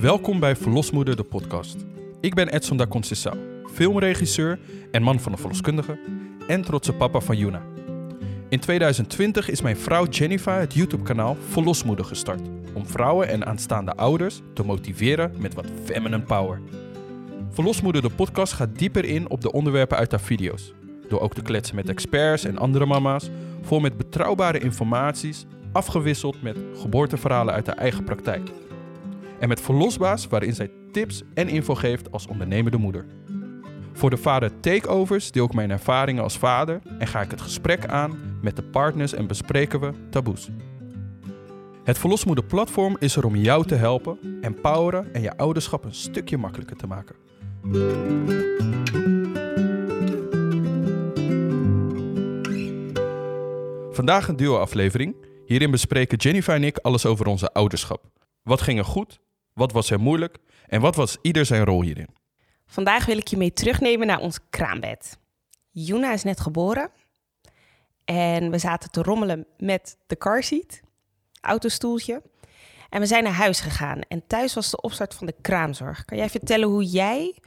Welkom bij Verlosmoeder, de podcast. Ik ben Edson da Conceição, filmregisseur en man van een verloskundige en trotse papa van Yuna. In 2020 is mijn vrouw Jennifer het YouTube-kanaal Verlosmoeder gestart om vrouwen en aanstaande ouders te motiveren met wat feminine power. Verlosmoeder, de podcast gaat dieper in op de onderwerpen uit haar video's. Door ook te kletsen met experts en andere mama's, vol met betrouwbare informaties, afgewisseld met geboorteverhalen uit haar eigen praktijk. En met Verlosbaas, waarin zij tips en info geeft als ondernemende moeder. Voor de vader takeovers deel ik mijn ervaringen als vader en ga ik het gesprek aan met de partners en bespreken we taboes. Het Verlosmoeder platform is er om jou te helpen, empoweren en je ouderschap een stukje makkelijker te maken. Vandaag een duo-aflevering. Hierin bespreken Jennifer en ik alles over onze ouderschap. Wat ging er goed? Wat was er moeilijk? En wat was ieder zijn rol hierin? Vandaag wil ik je mee terugnemen naar ons kraambed. Juna is net geboren en we zaten te rommelen met de carseat, autostoeltje. En we zijn naar huis gegaan en thuis was de opstart van de kraamzorg. Kan jij vertellen hoe jij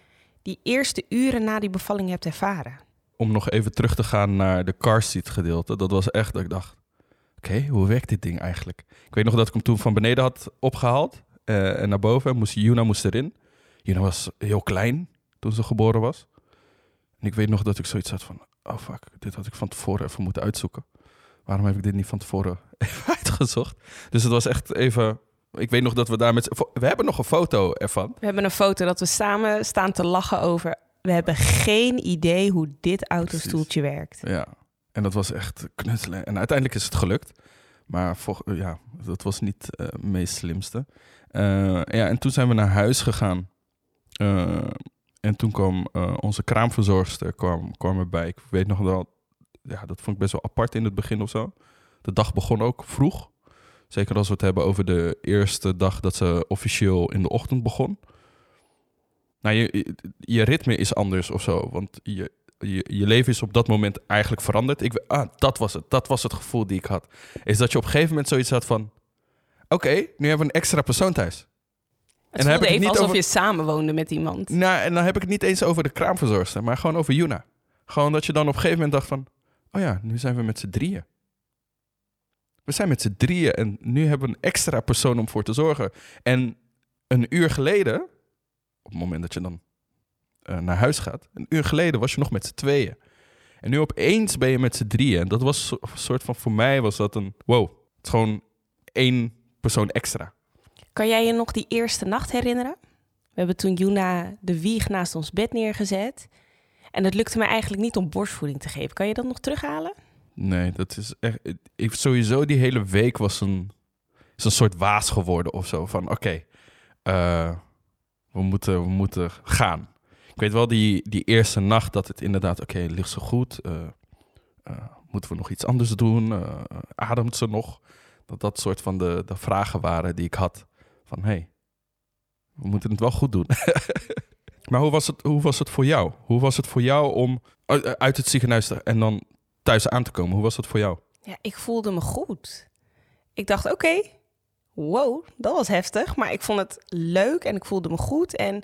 die eerste uren na die bevalling hebt ervaren? Om nog even terug te gaan naar de car seat gedeelte. Dat was echt dat ik dacht, oké, hoe werkt dit ding eigenlijk? Ik weet nog dat ik hem toen van beneden had opgehaald eh, en naar boven. Moest, Juna moest erin. Juna was heel klein toen ze geboren was. En ik weet nog dat ik zoiets had van, oh fuck, dit had ik van tevoren even moeten uitzoeken. Waarom heb ik dit niet van tevoren uitgezocht? Dus het was echt even... Ik weet nog dat we daar met... We hebben nog een foto ervan. We hebben een foto dat we samen staan te lachen over... We hebben geen idee hoe dit autostoeltje werkt. Ja, en dat was echt knutselen. En uiteindelijk is het gelukt. Maar voor, ja, dat was niet uh, het meest slimste. Uh, ja, en toen zijn we naar huis gegaan. En toen kwam onze kraamverzorgster kwam, kwam erbij. Ik weet nog wel, ja, dat vond ik best wel apart in het begin of zo. De dag begon ook vroeg. Zeker als we het hebben over de eerste dag dat ze officieel in de ochtend begon. Nou, je, je ritme is anders of zo. Want je, je, je leven is op dat moment eigenlijk veranderd. Ik, ah, dat was het. Dat was het gevoel die ik had. Is dat je op een gegeven moment zoiets had van... Oké, nu hebben we een extra persoon thuis. Het en dan heb ik het niet alsof over... je samenwoonde met iemand. Nou, en dan heb ik het niet eens over de kraamverzorgster, maar gewoon over Juna. Gewoon dat je dan op een gegeven moment dacht van... Oh ja, nu zijn we met z'n drieën. We zijn met z'n drieën en nu hebben we een extra persoon om voor te zorgen. En een uur geleden, op het moment dat je dan uh, naar huis gaat, een uur geleden was je nog met z'n tweeën. En nu opeens ben je met z'n drieën. En dat was een soort van, voor mij was dat een, wow, het is gewoon één persoon extra. Kan jij je nog die eerste nacht herinneren? We hebben toen Juna de wieg naast ons bed neergezet. En het lukte me eigenlijk niet om borstvoeding te geven. Kan je dat nog terughalen? Nee, dat is echt. Ik, sowieso die hele week was een, is een soort waas geworden of zo. Van oké, uh, we, moeten, we moeten gaan. Ik weet wel die, die eerste nacht dat het inderdaad, oké, ligt ze goed. Uh, uh, moeten we nog iets anders doen? ademt ze nog? Dat dat soort van de, de vragen waren die ik had. Van hé, hey, we moeten het wel goed doen. maar hoe was, het, hoe was het voor jou? Hoe was het voor jou om uit het ziekenhuis te, en dan thuis aan te komen. Hoe was dat voor jou? Ja, ik voelde me goed. Ik dacht, oké, wow, dat was heftig. Maar ik vond het leuk en ik voelde me goed. En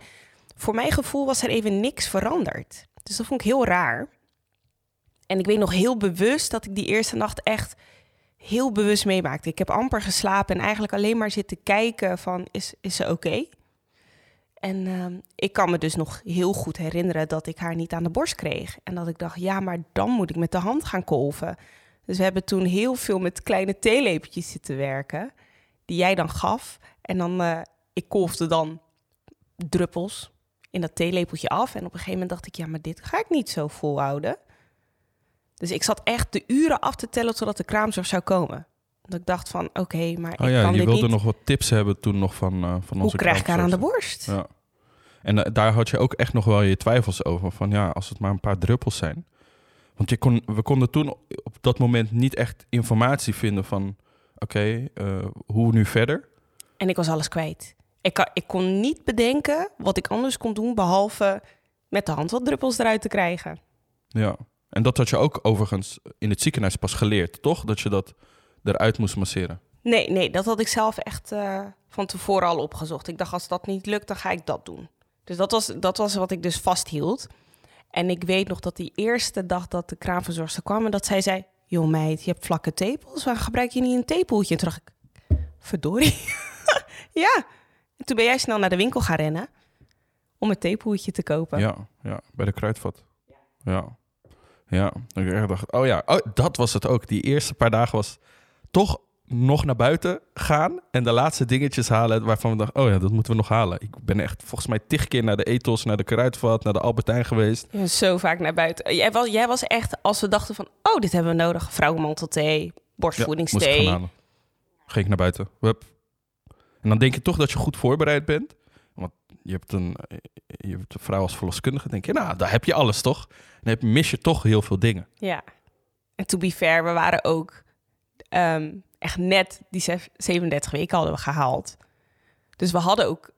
voor mijn gevoel was er even niks veranderd. Dus dat vond ik heel raar. En ik weet nog heel bewust dat ik die eerste nacht echt heel bewust meemaakte. Ik heb amper geslapen en eigenlijk alleen maar zitten kijken van, is, is ze oké? En uh, ik kan me dus nog heel goed herinneren dat ik haar niet aan de borst kreeg. En dat ik dacht, ja, maar dan moet ik met de hand gaan kolven. Dus we hebben toen heel veel met kleine theelepeltjes zitten werken. Die jij dan gaf. En dan, uh, ik kolfde dan druppels in dat theelepeltje af. En op een gegeven moment dacht ik, ja, maar dit ga ik niet zo volhouden. Dus ik zat echt de uren af te tellen totdat de kraamzorg zou komen. Dat ik dacht van, oké, maar oh, ik ja, kan je wilde niet... nog wat tips hebben toen nog van, uh, van Hoe onze krijg ik haar aan de borst? Ja. En uh, daar had je ook echt nog wel je twijfels over. Van ja, als het maar een paar druppels zijn. Want je kon, we konden toen op dat moment niet echt informatie vinden van... Oké, uh, hoe nu verder? En ik was alles kwijt. Ik, ik kon niet bedenken wat ik anders kon doen... behalve met de hand wat druppels eruit te krijgen. Ja, en dat had je ook overigens in het ziekenhuis pas geleerd, toch? Dat je dat eruit moest masseren. Nee, nee, dat had ik zelf echt uh, van tevoren al opgezocht. Ik dacht, als dat niet lukt, dan ga ik dat doen. Dus dat was, dat was wat ik dus vasthield. En ik weet nog dat die eerste dag dat de kraamverzorgster kwam... en dat zij zei, joh meid, je hebt vlakke tepels. Waarom gebruik je niet een tepeltje? En toen dacht ik, verdorie. ja. En toen ben jij snel naar de winkel gaan rennen... om een tepeltje te kopen. Ja, ja, bij de kruidvat. Ja. Ja, ik dacht, oh ja, oh, dat was het ook. Die eerste paar dagen was toch nog naar buiten gaan en de laatste dingetjes halen waarvan we dachten, oh ja, dat moeten we nog halen. Ik ben echt volgens mij tig keer naar de Ethos, naar de Kruidvat, naar de Albertijn geweest. Ja, zo vaak naar buiten. Jij was, jij was echt, als we dachten van, oh, dit hebben we nodig, vrouwenmantelthee, borstvoedingsthee. Ja, Ging ik naar buiten. Hup. En dan denk je toch dat je goed voorbereid bent. Want je hebt een, je hebt een vrouw als verloskundige, denk je, nou, daar heb je alles toch? En dan mis je toch heel veel dingen. Ja. En to be fair, we waren ook ehm, echt net die 37 weken hadden we gehaald. Dus we hadden ook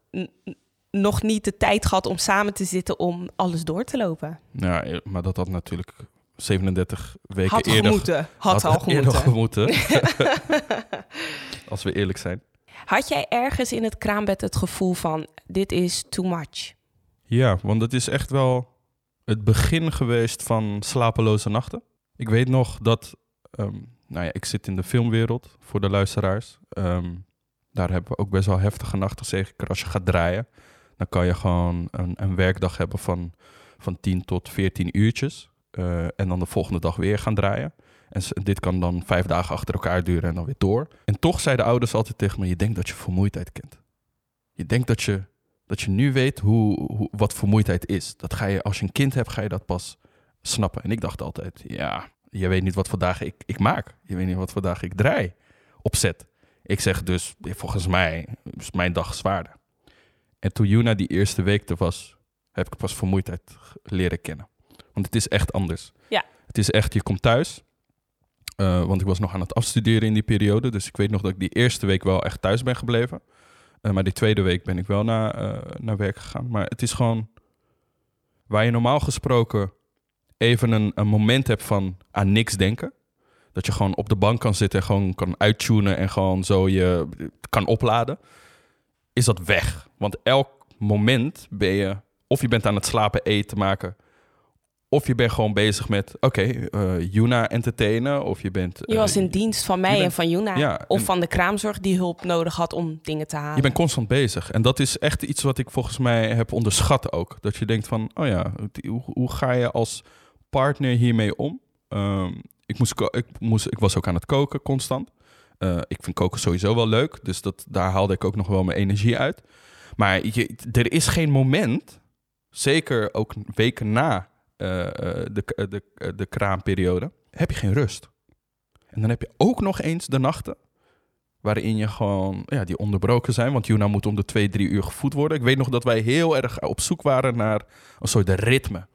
nog niet de tijd gehad om samen te zitten om alles door te lopen. Ja, e, maar dat had natuurlijk 37 weken had eerder... Gemoeten. Had, had al gemoeten. gemoeten. Als we eerlijk zijn. Had jij ergens in het kraambed het gevoel van... dit is too much? Ja, want het is echt wel het begin geweest van slapeloze nachten. Ik weet nog dat ehm, nou ja, ik zit in de filmwereld voor de luisteraars. Ehm, daar hebben we ook best wel heftige nachten. Zeker als je gaat draaien. Dan kan je gewoon een, een werkdag hebben van, van 10 tot 14 uurtjes. Uh, en dan de volgende dag weer gaan draaien. En dit kan dan vijf dagen achter elkaar duren en dan weer door. En toch zeiden ouders altijd tegen me: Je denkt dat je vermoeidheid kent. Je denkt dat je, dat je nu weet hoe, hoe, wat vermoeidheid is. Dat ga je, als je een kind hebt, ga je dat pas snappen. En ik dacht altijd: Ja, je weet niet wat voor dagen ik, ik maak. Je weet niet wat voor dagen ik draai opzet. Ik zeg dus, volgens mij is mijn dag zwaarder. En toen Juna die eerste week er was, heb ik pas vermoeidheid leren kennen. Want het is echt anders. Ja. Het is echt, je komt thuis. Uh, want ik was nog aan het afstuderen in die periode. Dus ik weet nog dat ik die eerste week wel echt thuis ben gebleven. Uh, maar die tweede week ben ik wel naar, uh, naar werk gegaan. Maar het is gewoon waar je normaal gesproken even een, een moment hebt van aan niks denken. Dat je gewoon op de bank kan zitten en gewoon kan uittunen en gewoon zo je kan opladen. Is dat weg? Want elk moment ben je, of je bent aan het slapen, eten maken. Of je bent gewoon bezig met, oké, okay, uh, Juna entertainen. Of je bent... je was in eh, dienst van mij en van Juna. Ja, of van de kraamzorg die hulp nodig had om dingen te halen. Je bent constant bezig. En dat is echt iets wat ik volgens mij heb onderschat ook. Dat je denkt van, oh ja, hoe, hoe ga je als partner hiermee om? Um, ik, moest, ik, moest, ik was ook aan het koken constant. Uh, ik vind koken sowieso wel leuk, dus dat, daar haalde ik ook nog wel mijn energie uit. Maar je, er is geen moment, zeker ook weken na de, de, de kraamperiode, heb je geen rust. En dan heb je ook nog eens de nachten waarin je gewoon, ja, die onderbroken zijn. Want Juna moet om de twee, drie uur gevoed worden. Ik weet nog dat wij heel erg op zoek waren naar een soort ritme.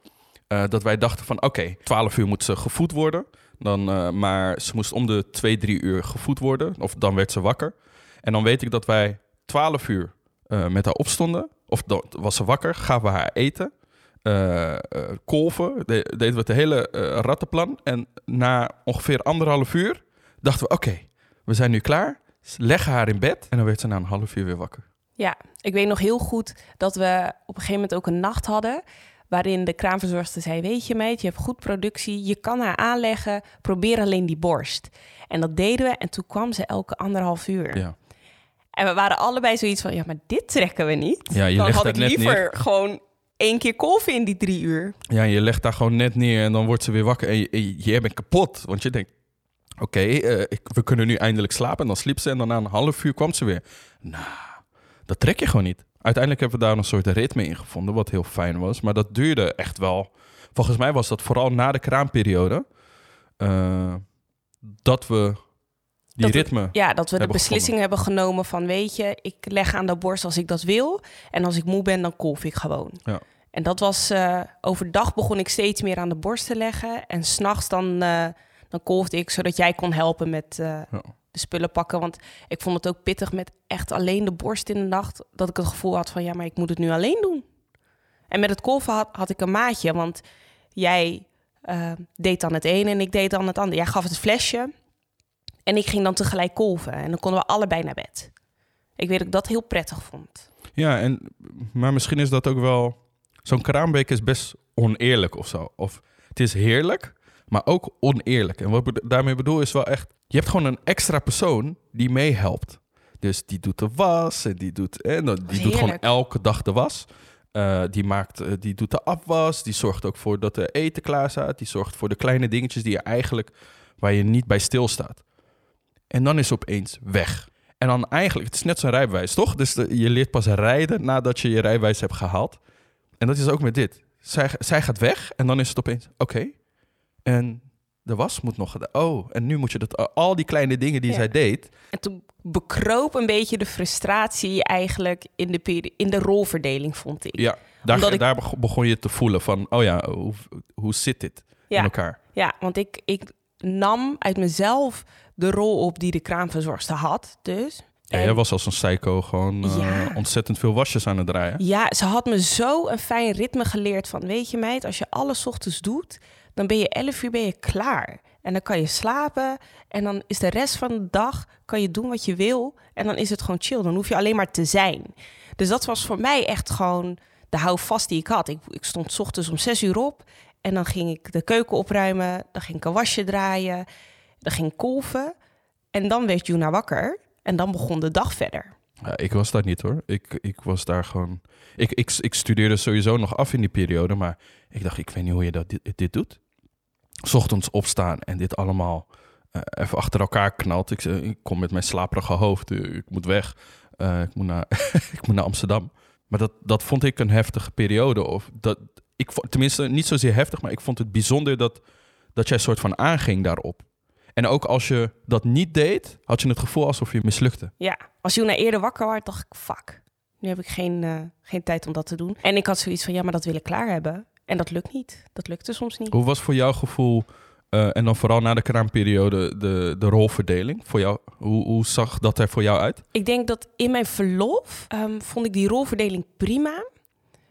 Uh, dat wij dachten van oké, okay, 12 uur moet ze gevoed worden. Dan, maar ze moest om de 2, 3 uur gevoed worden. Of dan werd ze wakker. En dan weet ik dat wij 12 uur met haar opstonden. Of dan was ze wakker, gaven we haar eten. Kolven, de, deden we het hele rattenplan. En na ongeveer anderhalf uur dachten we oké, okay, we zijn nu klaar. Leggen haar in bed. En dan werd ze na een half uur weer wakker. Ja, ik weet nog heel goed dat we op een gegeven moment ook een nacht hadden waarin de kraamverzorgster zei: Weet je, meid, je hebt goed productie, je kan haar aanleggen, probeer alleen die borst. En dat deden we en toen kwam ze elke anderhalf uur. Ja. En we waren allebei zoiets van: Ja, maar dit trekken we niet. Ja, je dan had ik liever gewoon één keer kolven in die drie uur. Ja, je legt daar gewoon net neer en dan wordt ze weer wakker en je, bent kapot. Want je denkt, oké, uh, we kunnen nu eindelijk slapen. En dan sliep ze en dan na een half uur kwam ze weer. Nou, dat trek je gewoon niet. Uiteindelijk hebben we daar een soort ritme in gevonden, wat heel fijn was. Maar dat duurde echt wel. Volgens mij was dat vooral na de kraamperiode. Uh, dat we die ritme. ja, dat we de beslissing hebben genomen van: weet je, ik leg aan de borst als ik dat wil. En als ik moe ben, dan kolf ik gewoon. Ja. En dat was uh, overdag begon ik steeds meer aan de borst te leggen. En s'nachts dan, uh, dan kolfde ik zodat jij kon helpen met, ja de spullen pakken. Want ik vond het ook pittig met echt alleen de borst in de nacht. Dat ik het gevoel had van ja, maar ik moet het nu alleen doen. En met het kolven had, had ik een maatje. Want jij deed dan het een en ik deed dan het ander. Jij gaf het flesje. En ik ging dan tegelijk kolven en dan konden we allebei naar bed. Ik weet dat ik dat heel prettig vond. Ja, en, maar misschien is dat ook wel... Zo'n kraambeek is best oneerlijk of zo. Of het is heerlijk, maar ook oneerlijk. En wat ik daarmee bedoel is wel echt... Je hebt gewoon een extra persoon die meehelpt. Dus die doet de was en die doet, en die doet gewoon elke dag de was. Eh, die, maakt, eh, die doet de afwas. Die zorgt ook voor dat de eten klaar staat. Die zorgt voor de kleine dingetjes die je eigenlijk... waar je niet bij stilstaat. En dan is ze opeens weg. En dan eigenlijk, het is net zo'n rijbewijs, toch? Dus de- je leert pas rijden nadat je je rijbewijs hebt gehaald. En dat is ook met dit. Zij, zij gaat weg en dan is het opeens, oké. En de was moet nog gedaan. Oh, en nu moet je dat, al die kleine dingen die Ja. zij deed. En toen bekroop een beetje de frustratie eigenlijk in de, in de rolverdeling, vond ik. Ja, daar, ik- daar beg- begon je te voelen van, oh ja, hoe, hoe zit dit in Ja. elkaar? Ja, want ik, ik nam uit mezelf de rol op die de kraamverzorgster had. Dus. Ja, En- jij was als een psycho gewoon eh, Ja. ontzettend veel wasjes aan het draaien. Ja, ze had me zo een fijn ritme geleerd van... weet je meid, als je alles ochtends doet... dan ben je 11 uur ben je klaar. En dan kan je slapen en dan is de rest van de dag... kan je doen wat je wil en dan is het gewoon chill. Dan hoef je alleen maar te zijn. Dus dat was voor mij echt gewoon de houvast die ik had. Ik, ik stond ochtends om 6 uur op... en dan ging ik de keuken opruimen... dan ging ik een wasje draaien... ging kolven... en dan werd Juna wakker... en dan begon de dag verder. Ja, ik was daar niet hoor. Ik, ik was daar gewoon. Ik, ik, ik studeerde sowieso nog af in die periode, maar ik dacht, ik weet niet hoe je dat, dit, dit doet. Ochtends opstaan en dit allemaal eh, even achter elkaar knalt. Ik, zei, ik kom met mijn slaperige hoofd, eh, ik moet weg. Eh, ik, moet naar, ik moet naar Amsterdam. Maar dat, dat vond ik een heftige periode. Of dat, ik, tenminste, niet zozeer heftig, maar ik vond het bijzonder dat, dat jij soort van aanging daarop. En ook als je dat niet deed, had je het gevoel alsof je mislukte. Ja, als Juna eerder wakker werd, dacht ik, fuck. Nu heb ik geen, eh, geen tijd om dat te doen. En ik had zoiets van, ja, maar dat wil ik klaar hebben. En dat lukt niet. Dat lukte soms niet. Hoe was voor jouw gevoel, eh, en dan vooral na de kraamperiode, de, de rolverdeling? Voor jou, hoe, hoe zag dat er voor jou uit? Ik denk dat in mijn verlof ehm, vond ik die rolverdeling prima.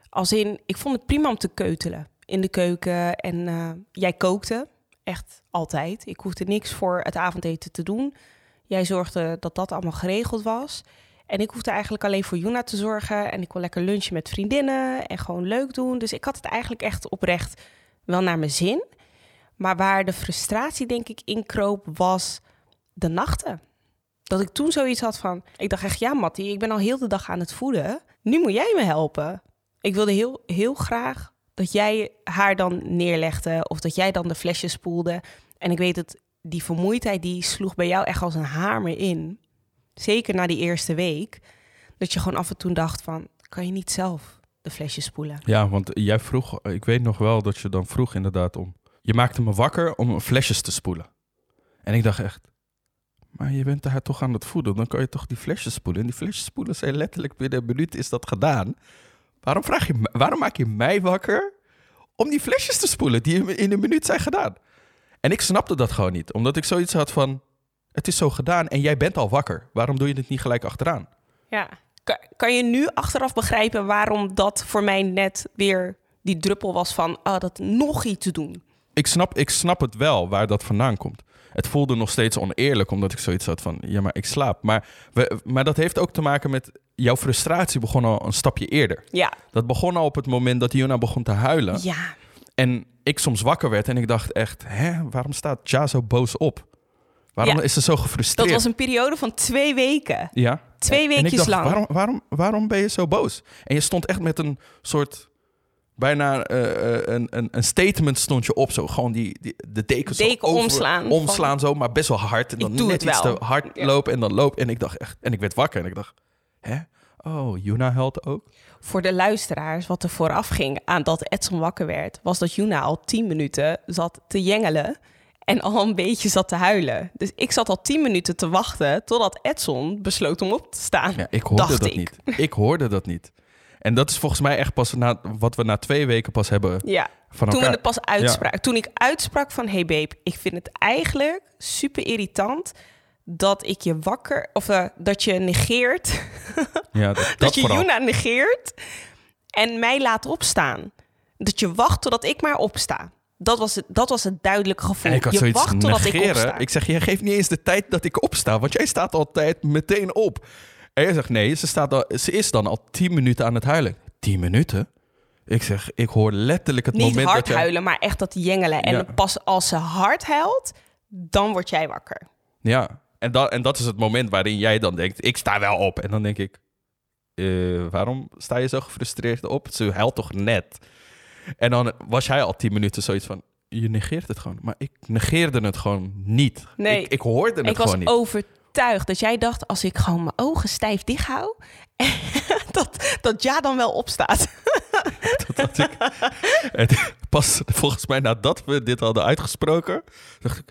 Als in, ik vond het prima om te keutelen in de keuken. En eh, jij kookte, echt altijd. Ik hoefde niks voor het avondeten te doen. Jij zorgde dat dat allemaal geregeld was. En ik hoefde eigenlijk alleen voor Juna te zorgen. En ik kon lekker lunchen met vriendinnen en gewoon leuk doen. Dus ik had het eigenlijk echt oprecht wel naar mijn zin. Maar waar de frustratie denk ik inkroop was de nachten. Dat ik toen zoiets had van... Ik dacht echt, ja Mattie, ik ben al heel de dag aan het voeden. Nu moet jij me helpen. Ik wilde heel, heel graag dat jij haar dan neerlegde... of dat jij dan de flesjes spoelde. En ik weet dat die vermoeidheid, die sloeg bij jou echt als een hamer in. Zeker na die eerste week. Dat je gewoon af en toe dacht van... kan je niet zelf de flesjes spoelen? Ja, want jij vroeg, ik weet nog wel dat je dan vroeg inderdaad om... Je maakte me wakker om flesjes te spoelen. En ik dacht echt, maar je bent haar toch aan het voeden, dan kan je toch die flesjes spoelen. En die flesjes spoelen zijn letterlijk binnen een minuut is dat gedaan. Waarom, vraag je, waarom maak je mij wakker om die flesjes te spoelen die in een minuut zijn gedaan? En ik snapte dat gewoon niet, omdat ik zoiets had van, het is zo gedaan en jij bent al wakker. Waarom doe je het niet gelijk achteraan? Ja. Kan, kan je nu achteraf begrijpen waarom dat voor mij net weer die druppel was van... ah, dat nog iets te doen? ik snap, ik snap het wel waar dat vandaan komt. Het voelde nog steeds oneerlijk, omdat ik zoiets had van, ja, maar ik slaap. Maar, we, maar dat heeft ook te maken met, jouw frustratie begon al een stapje eerder. Ja. Dat begon al op het moment dat Jona begon te huilen. Ja. En ik soms wakker werd en ik dacht echt, hè, waarom staat Ja zo boos op? Waarom Ja. is ze zo gefrustreerd? Dat was een periode van twee weken. Ja. Twee ik weekjes dacht, lang. Waarom, waarom, waarom ben je zo boos? En je stond echt met een soort... Bijna eh, eh, een, een, een statement stond je op. Zo gewoon die, die, de deken, zo Deken over- omslaan. Omslaan zo, maar best wel hard. En dan net iets te hard Ja. lopen en dan loop. En ik dacht echt... En ik werd wakker en ik dacht... Hè? Oh, Juna huilt ook? Voor de luisteraars, wat er vooraf ging aan dat Edson wakker werd... was dat Juna al tien minuten zat te jengelen en al een beetje zat te huilen. Dus ik zat al tien minuten te wachten totdat Edson besloot om op te staan. Ja, ik hoorde dat ik. niet. Ik hoorde dat niet. En dat is volgens mij echt pas na, wat we na twee weken pas hebben Ja, van toen we elkaar. het pas uitspraken. Toen ik uitsprak van... hey babe, ik vind het eigenlijk super irritant... dat ik je wakker... of eh, dat je negeert... Ja, dat, dat, dat je vooral. Juna negeert... en mij laat opstaan. Dat je wacht totdat ik maar opsta. Dat was het, dat was het duidelijke gevoel. Je wacht totdat ik opsta. Ik zeg, jij geeft niet eens de tijd dat ik opsta, want jij staat altijd meteen op. En jij zegt, nee, ze, staat al, ze is dan al tien minuten aan het huilen. Tien minuten? Ik zeg, ik hoor letterlijk het Niet moment hard dat jij... huilen, maar echt dat jengelen. En Ja. pas als ze hard huilt, dan word jij wakker. Ja, en dat, en dat is het moment waarin jij dan denkt, ik sta wel op. En dan denk ik, eh, waarom sta je zo gefrustreerd op? Ze huilt toch net? En dan was jij al tien minuten zoiets van, je negeert het gewoon. Maar ik negeerde het gewoon niet. Nee, ik, ik hoorde het ik was gewoon niet. Dat jij dacht, als ik gewoon mijn ogen stijf dicht hou, dat, dat ja dan wel opstaat. Dat ik, pas volgens mij nadat we dit hadden uitgesproken, dacht ik...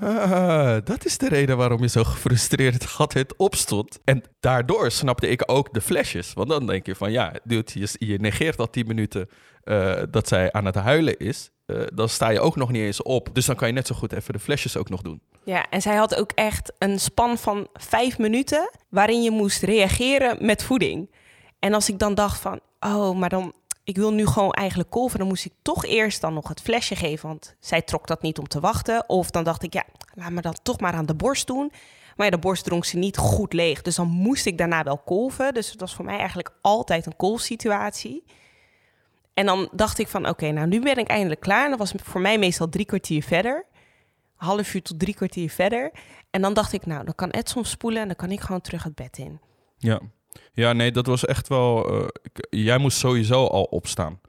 Ah, dat is de reden waarom je zo gefrustreerd altijd opstond. En daardoor snapte ik ook de flesjes. Want dan denk je van ja, dude, je, je negeert al 10 minuten eh, dat zij aan het huilen is. Eh, dan sta je ook nog niet eens op. Dus dan kan je net zo goed even de flesjes ook nog doen. Ja, en zij had ook echt een span van vijf minuten waarin je moest reageren met voeding. En als ik dan dacht van, oh, maar dan, ik wil nu gewoon eigenlijk kolven, dan moest ik toch eerst dan nog het flesje geven, want zij trok dat niet om te wachten. Of dan dacht ik, ja, laat me dan toch maar aan de borst doen. Maar ja, de borst dronk ze niet goed leeg, dus dan moest ik daarna wel kolven. Dus het was voor mij eigenlijk altijd een kolfsituatie. En dan dacht ik van, oké, nou nu ben ik eindelijk klaar. En dat was voor mij meestal drie kwartier verder half uur tot drie kwartier verder. En dan dacht ik, nou, dan kan Edson spoelen en dan kan ik gewoon terug het bed in. Ja, ja nee, dat was echt wel... eh, jij moest sowieso al opstaan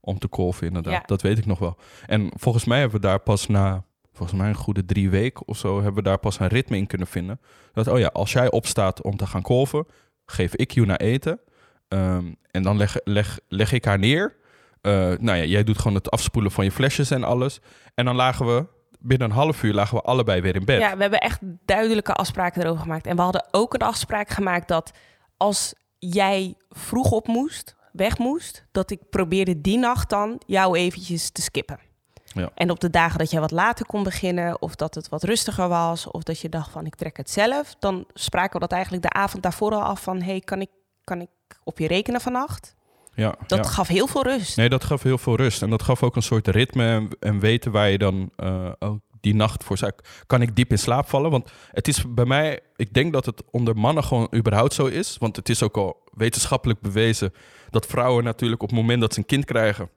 om te kolven, inderdaad. Ja. Dat weet ik nog wel. En volgens mij hebben we daar pas na... Volgens mij een goede drie weken of zo... hebben we daar pas een ritme in kunnen vinden. Dat, oh ja, als jij opstaat om te gaan kolven... geef ik Juna eten. Ehm, en dan leg, leg, leg ik haar neer. Eh, nou ja, jij doet gewoon het afspoelen van je flesjes en alles. En dan lagen we... Binnen een half uur lagen we allebei weer in bed. Ja, we hebben echt duidelijke afspraken erover gemaakt. En we hadden ook een afspraak gemaakt dat als jij vroeg op moest, weg moest, dat ik probeerde die nacht dan jou eventjes te skippen. Ja. En op de dagen dat jij wat later kon beginnen, of dat het wat rustiger was, of dat je dacht van ik trek het zelf, dan spraken we dat eigenlijk de avond daarvoor al af van hey, kan ik, kan ik op je rekenen vannacht? Ja, Dat ja. gaf heel veel rust. Nee, dat gaf heel veel rust. En dat gaf ook een soort ritme en, en weten waar je dan eh, ook die nacht voor zou... Kan ik diep in slaap vallen? Want het is bij mij... Ik denk dat het onder mannen gewoon überhaupt zo is. Want het is ook al wetenschappelijk bewezen... dat vrouwen natuurlijk op het moment dat ze een kind krijgen...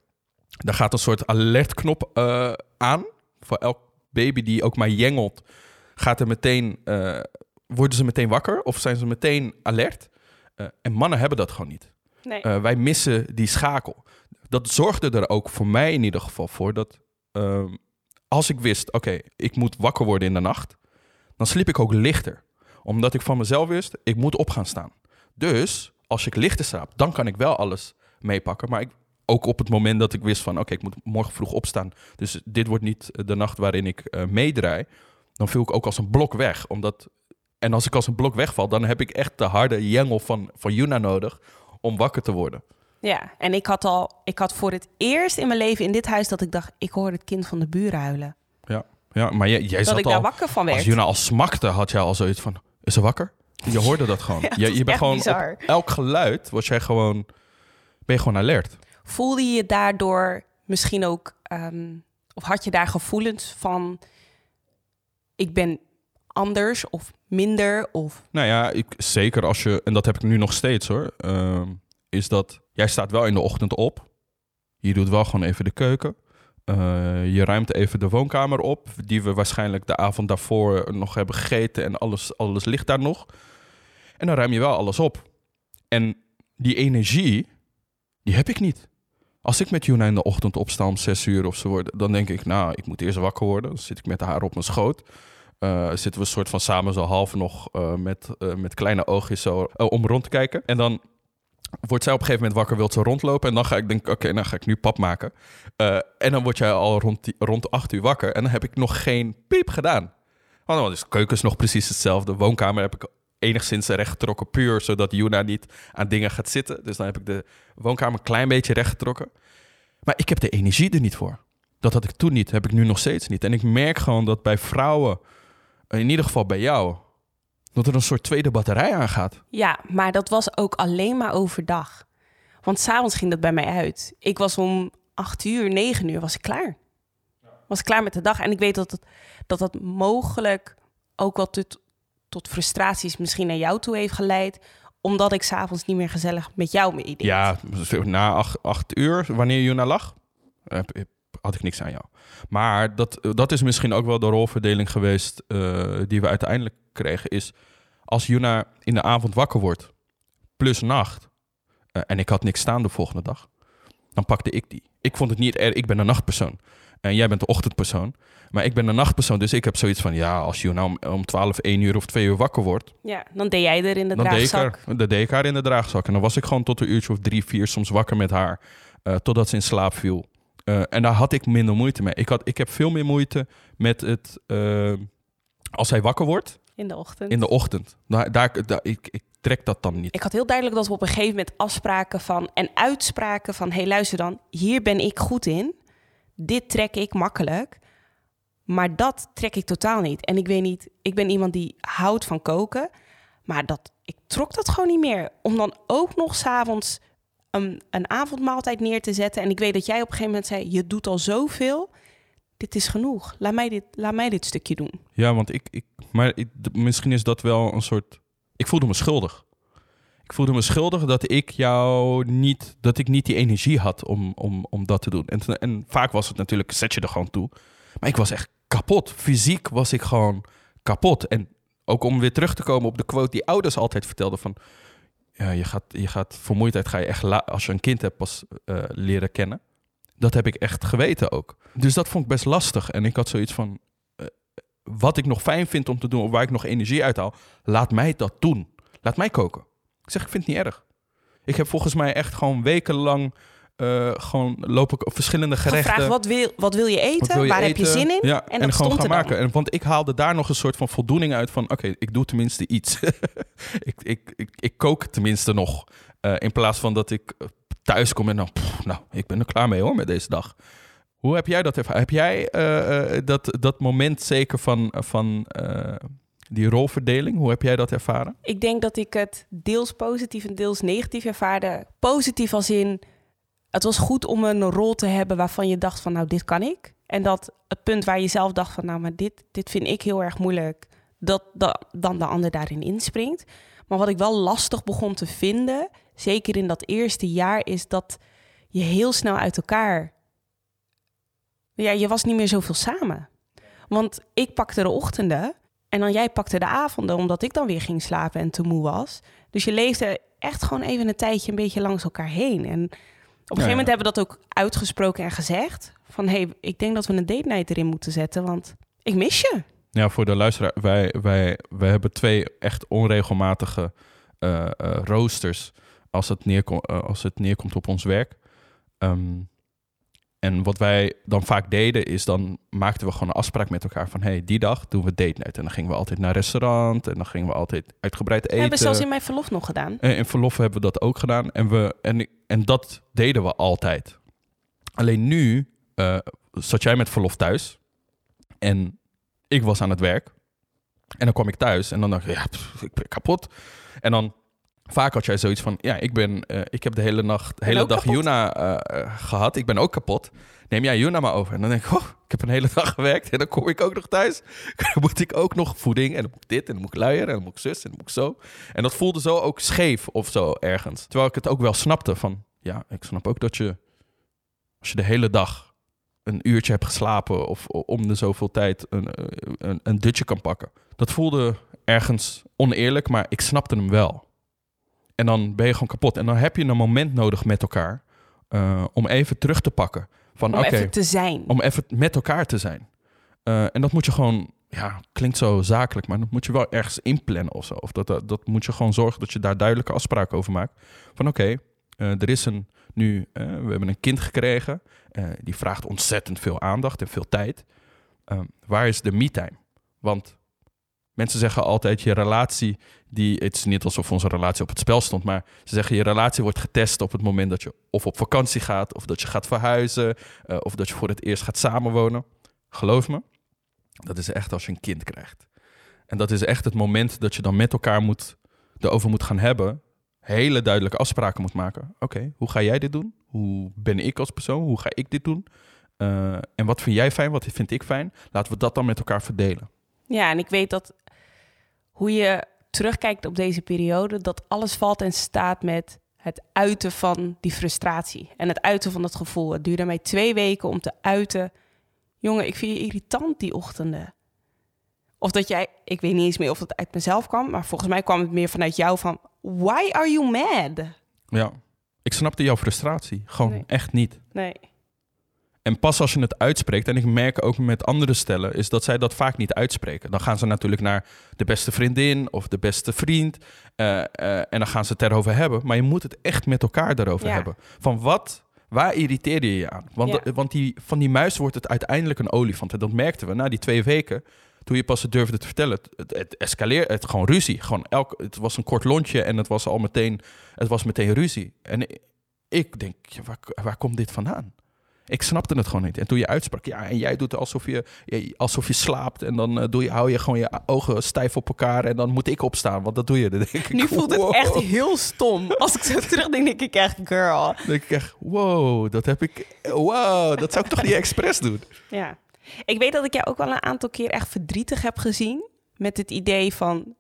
daar gaat een soort alertknop eh, aan. Voor elk baby die ook maar jengelt... gaat er meteen... eh, worden ze meteen wakker of zijn ze meteen alert? En mannen hebben dat gewoon niet. Nee. Eh, wij missen die schakel. Dat zorgde er ook voor mij in ieder geval voor dat ehm, als ik wist, oké, ik moet wakker worden in de nacht, dan sliep ik ook lichter. Omdat ik van mezelf wist, ik moet op gaan staan. Dus als ik lichter slaap, dan kan ik wel alles meepakken. Maar ik, ook op het moment dat ik wist van, oké, ik moet morgen vroeg opstaan. Dus dit wordt niet de nacht waarin ik eh, meedraai. Dan viel ik ook als een blok weg. Omdat, en als ik als een blok wegval, dan heb ik echt de harde jengel van, van Yuna nodig om wakker te worden. Ja, en ik had al, ik had voor het eerst in mijn leven in dit huis dat ik dacht, ik hoor het kind van de buren huilen. Ja, ja maar jij, jij Dat zat ik daar al, wakker van als werd. Juna al smakte, had jij al zoiets van, is ze wakker? Je hoorde dat gewoon. Ja, dat je, je bent gewoon bizar. op elk geluid was jij gewoon, ben je gewoon alert. Voelde je je daardoor misschien ook, ehm, of had je daar gevoelens van, ik ben anders of minder of Nou ja, zeker als je, en dat heb ik nu nog steeds hoor, ehm, is dat jij staat wel in de ochtend op. Je doet wel gewoon even de keuken. Eh, je ruimt even de woonkamer op, die we waarschijnlijk de avond daarvoor nog hebben gegeten en alles, alles ligt daar nog. En dan ruim je wel alles op. En die energie, die heb ik niet. Als ik met Juna in de ochtend opsta om zes uur of zo dan denk ik, nou, ik moet eerst wakker worden. Dan zit ik met haar op mijn schoot. Eh, zitten we een soort van samen zo half nog eh, met, eh, met kleine oogjes zo om rond te kijken. En dan wordt zij op een gegeven moment wakker, wil ze rondlopen. En dan ga ik denken, oké, dan ga ik nu pap maken. En dan word jij al rond, rond acht uur wakker. En dan heb ik nog geen piep gedaan. Want dan is de keuken is nog precies hetzelfde. Woonkamer heb ik enigszins rechtgetrokken, puur zodat Juna niet aan dingen gaat zitten. Dus dan heb ik de woonkamer een klein beetje rechtgetrokken. Maar ik heb de energie er niet voor. Dat had ik toen niet, heb ik nu nog steeds niet. En ik merk gewoon dat bij vrouwen, in ieder geval bij jou, dat er een soort tweede batterij aangaat. Ja, maar dat was ook alleen maar overdag. Want s'avonds ging dat bij mij uit. Ik was om acht uur, negen uur was ik klaar. was klaar met de dag. En ik weet dat het, dat, dat mogelijk ook wel tot, tot frustraties misschien naar jou toe heeft geleid omdat ik s'avonds niet meer gezellig met jou mee deed. Ja, na acht, acht uur, wanneer Juna lag, had ik niks aan jou. Maar dat, dat is misschien ook wel de rolverdeling geweest uh, die we uiteindelijk kregen. Is als Juna in de avond wakker wordt, plus nacht, uh, en ik had niks staan de volgende dag, dan pakte ik die. Ik vond het niet erg, ik ben een nachtpersoon. En jij bent de ochtendpersoon. Maar ik ben een nachtpersoon, dus ik heb zoiets van... ja, als je nou om, om 12, 1 uur of 2 uur wakker wordt... Ja, dan deed jij er in de dan draagzak. Deed ik er, deed ik haar in de draagzak. En dan was ik gewoon tot een uurtje of drie, vier soms wakker met haar... Uh, totdat ze in slaap viel. Uh, en daar had ik minder moeite mee. Ik, had, ik heb veel meer moeite met het... Uh, als hij wakker wordt... In de ochtend. In de ochtend. Daar, daar, daar ik, ik trek dat dan niet. Ik had heel duidelijk dat we op een gegeven moment afspraken van... en uitspraken van... hé, hey, luister dan, hier ben ik goed in dit trek ik makkelijk. Maar dat trek ik totaal niet. En ik weet niet, ik ben iemand die houdt van koken. Maar dat, ik trok dat gewoon niet meer. Om dan ook nog s'avonds een, een avondmaaltijd neer te zetten. En ik weet dat jij op een gegeven moment zei: Je doet al zoveel. Dit is genoeg. Laat mij dit, laat mij dit stukje doen. Ja, want ik. ik maar ik, misschien is dat wel een soort. Ik voelde me schuldig ik voelde me schuldig dat ik jou niet, dat ik niet die energie had om, om, om dat te doen. En, en vaak was het natuurlijk, zet je er gewoon toe. Maar ik was echt kapot. Fysiek was ik gewoon kapot. En ook om weer terug te komen op de quote die ouders altijd vertelden van... Ja, je, gaat, je gaat vermoeidheid ga je echt als je een kind hebt pas uh, leren kennen. Dat heb ik echt geweten ook. Dus dat vond ik best lastig. En ik had zoiets van, uh, wat ik nog fijn vind om te doen... of waar ik nog energie uit haal, laat mij dat doen. Laat mij koken. Ik zeg, ik vind het niet erg. Ik heb volgens mij echt gewoon wekenlang uh, gewoon loop ik op verschillende gerechten. Vraag wat wil, wat wil je eten? Wil je Waar heb je zin in? Ja, en, en gewoon gaan maken. En, want ik haalde daar nog een soort van voldoening uit van... oké, ik doe tenminste iets. ik, ik, ik, ik, kook tenminste nog. Uh, in plaats van dat ik thuis kom en dan... Pff, nou, ik ben er klaar mee hoor met deze dag. Hoe heb jij dat ervaren? Heb jij uh, dat, dat moment zeker van... van die rolverdeling, hoe heb jij dat ervaren? Ik denk dat ik het deels positief en deels negatief ervaarde. Positief als in, het was goed om een rol te hebben waarvan je dacht van nou, dit kan ik. En dat het punt waar je zelf dacht van nou, maar dit, dit vind ik heel erg moeilijk, dat, dat dan de ander daarin inspringt. Maar wat ik wel lastig begon te vinden, zeker in dat eerste jaar, is dat je heel snel uit elkaar. Ja, je was niet meer zoveel samen. Want ik pakte de ochtenden en dan jij pakte de avonden, omdat ik dan weer ging slapen en te moe was. Dus je leefde echt gewoon even een tijdje een beetje langs elkaar heen. En op een gegeven moment hebben we dat ook uitgesproken en gezegd. Van hé, hey, ik denk dat we een date night erin moeten zetten, want ik mis je. Ja, voor de luisteraar, wij, wij, wij hebben twee echt onregelmatige uh, uh, roosters als het, neerkomt, uh, als het neerkomt op ons werk. Um, en wat wij dan vaak deden, is dan maakten we gewoon een afspraak met elkaar van... hey, die dag doen we date night. En dan gingen we altijd naar restaurant en dan gingen we altijd uitgebreid eten. We hebben zelfs in mijn verlof nog gedaan. En in verlof hebben we dat ook gedaan. En, we, en, en dat deden we altijd. Alleen nu uh, zat jij met verlof thuis en ik was aan het werk. En dan kwam ik thuis en dan dacht ik, ja, ik ben kapot. En dan vaak had jij zoiets van, ja, ik, ben, uh, ik heb de hele, nacht, de hele dag Juna uh, gehad. Ik ben ook kapot. Neem jij Juna maar over. En dan denk ik, ik heb een hele dag gewerkt en dan kom ik ook nog thuis. Dan moet ik ook nog voeding en dan moet ik dit en dan moet ik luieren en dan moet ik zus en dan moet ik zo. En dat voelde zo ook scheef of zo ergens. Terwijl ik het ook wel snapte van, ja, ik snap ook dat je, als je de hele dag een uurtje hebt geslapen of om de zoveel tijd een, een, een dutje kan pakken. Dat voelde ergens oneerlijk, maar ik snapte hem wel. En dan ben je gewoon kapot. En dan heb je een moment nodig met elkaar uh, om even terug te pakken. Van, om even te zijn. Om even met elkaar te zijn. Uh, en dat moet je gewoon, ja, klinkt zo zakelijk, maar dat moet je wel ergens inplannen of zo. Of dat, dat, dat moet je gewoon zorgen dat je daar duidelijke afspraken over maakt. Van oké, okay, uh, er is een, nu, we hebben een kind gekregen. die vraagt ontzettend veel aandacht en veel tijd. waar is de me-time? Want Mensen zeggen altijd je relatie, die, het is niet alsof onze relatie op het spel stond, maar ze zeggen je relatie wordt getest op het moment dat je of op vakantie gaat, of dat je gaat verhuizen, uh, of dat je voor het eerst gaat samenwonen. Geloof me, dat is echt als je een kind krijgt. En dat is echt het moment dat je dan met elkaar moet, erover moet gaan hebben, hele duidelijke afspraken moet maken. Oké, hoe ga jij dit doen? Hoe ben ik als persoon? Hoe ga ik dit doen? Eh, en wat vind jij fijn, wat vind ik fijn? Laten we dat dan met elkaar verdelen. Ja, en ik weet dat hoe je terugkijkt op deze periode, dat alles valt en staat met het uiten van die frustratie en het uiten van dat gevoel. Het duurde mij twee weken om te uiten. Jongen, ik vind je irritant die ochtenden. Of dat jij, ik weet niet eens meer of het uit mezelf kwam, maar volgens mij kwam het meer vanuit jou van, why are you mad? Ja, ik snapte jouw frustratie. Gewoon Nee. echt niet. Nee. En pas als je het uitspreekt, en ik merk ook met andere stellen, is dat zij dat vaak niet uitspreken. Dan gaan ze natuurlijk naar de beste vriendin of de beste vriend. eh, eh, en dan gaan ze het erover hebben. Maar je moet het echt met elkaar daarover Ja. hebben. Van wat, waar irriteer je je aan? Want, Ja. want die, van die muis wordt het uiteindelijk een olifant. En dat merkten we na die twee weken. Toen je pas het durfde te vertellen. Het, het, het escaleerde, het gewoon ruzie. Gewoon elk, het was een kort lontje en het was al meteen, het was meteen ruzie. En ik, ik denk, ja, waar, waar komt dit vandaan? Ik snapte het gewoon niet. En toen je uitsprak, ja, en jij doet alsof je, alsof je slaapt. En dan eh, doe je, hou je gewoon je ogen stijf op elkaar. En dan moet ik opstaan, want dat doe je. Dan denk ik, Nu voelt het wow. echt heel stom. Als ik zo terugdenk, denk ik echt, girl. Dan denk ik echt, wow, dat heb ik, wow, dat zou ik toch niet expres doen. Ja. Ik weet dat ik jou ook wel een aantal keer echt verdrietig heb gezien. Met het idee van,